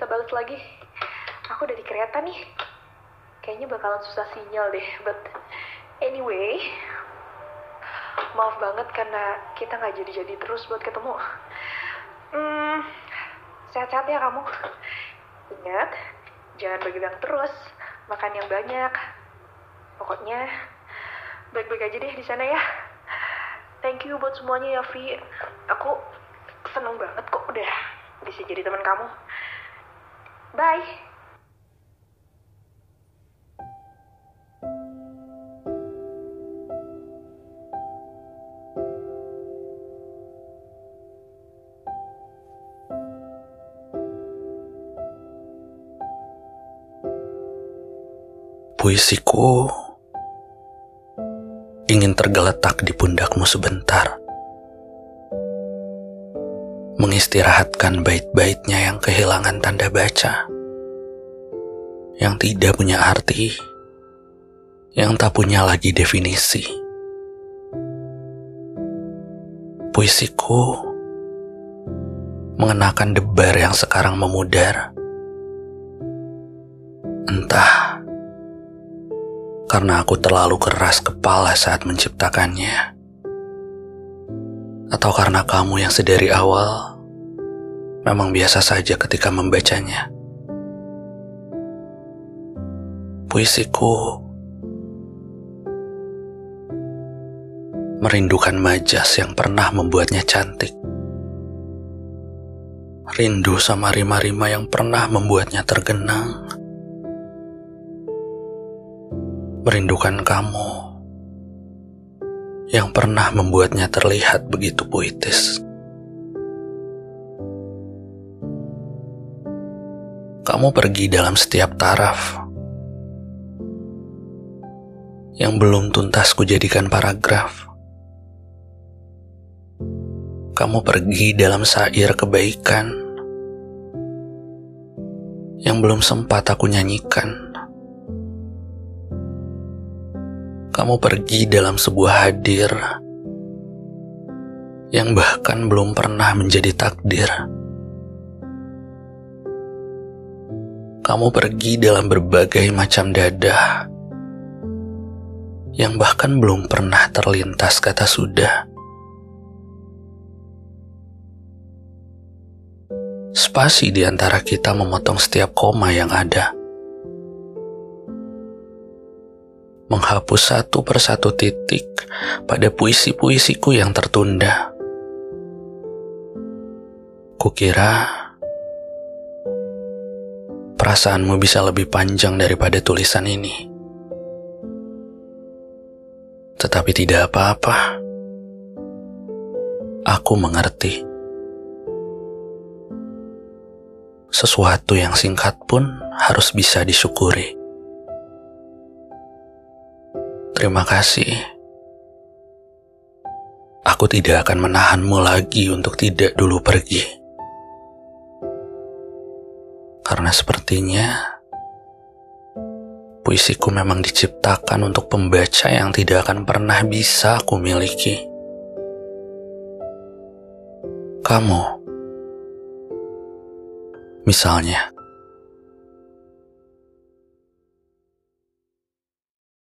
bisa balas lagi. Aku udah di kereta nih. Kayaknya bakalan susah sinyal deh, but anyway, maaf banget karena kita nggak jadi-jadi terus buat ketemu. Hmm, sehat-sehat ya kamu. Ingat, jangan begadang terus, makan yang banyak. Pokoknya, baik-baik aja deh di sana ya. Thank you buat semuanya ya, Vi. Aku seneng banget kok udah bisa jadi teman kamu. Bye. Puisiku ingin tergeletak di pundakmu sebentar. Mengistirahatkan bait-baitnya yang kehilangan tanda baca. Yang tidak punya arti. Yang tak punya lagi definisi. Puisiku mengenakan debar yang sekarang memudar. Entah karena aku terlalu keras kepala saat menciptakannya, atau karena kamu yang sedari awal memang biasa saja ketika membacanya. Puisiku merindukan majas yang pernah membuatnya cantik. Rindu sama rima-rima yang pernah membuatnya tergenang merindukan kamu yang pernah membuatnya terlihat begitu puitis. Kamu pergi dalam setiap taraf yang belum tuntas kujadikan paragraf. Kamu pergi dalam sair kebaikan yang belum sempat aku nyanyikan. Kamu pergi dalam sebuah hadir yang bahkan belum pernah menjadi takdir. Kamu pergi dalam berbagai macam dada yang bahkan belum pernah terlintas kata sudah. Spasi di antara kita memotong setiap koma yang ada. Menghapus satu persatu titik pada puisi-puisiku yang tertunda. Kukira perasaanmu bisa lebih panjang daripada tulisan ini. Tetapi tidak apa-apa. Aku mengerti. Sesuatu yang singkat pun harus bisa disyukuri. Terima kasih. Aku tidak akan menahanmu lagi untuk tidak dulu pergi. Karena sepertinya puisiku memang diciptakan untuk pembaca yang tidak akan pernah bisa aku miliki. Kamu, misalnya.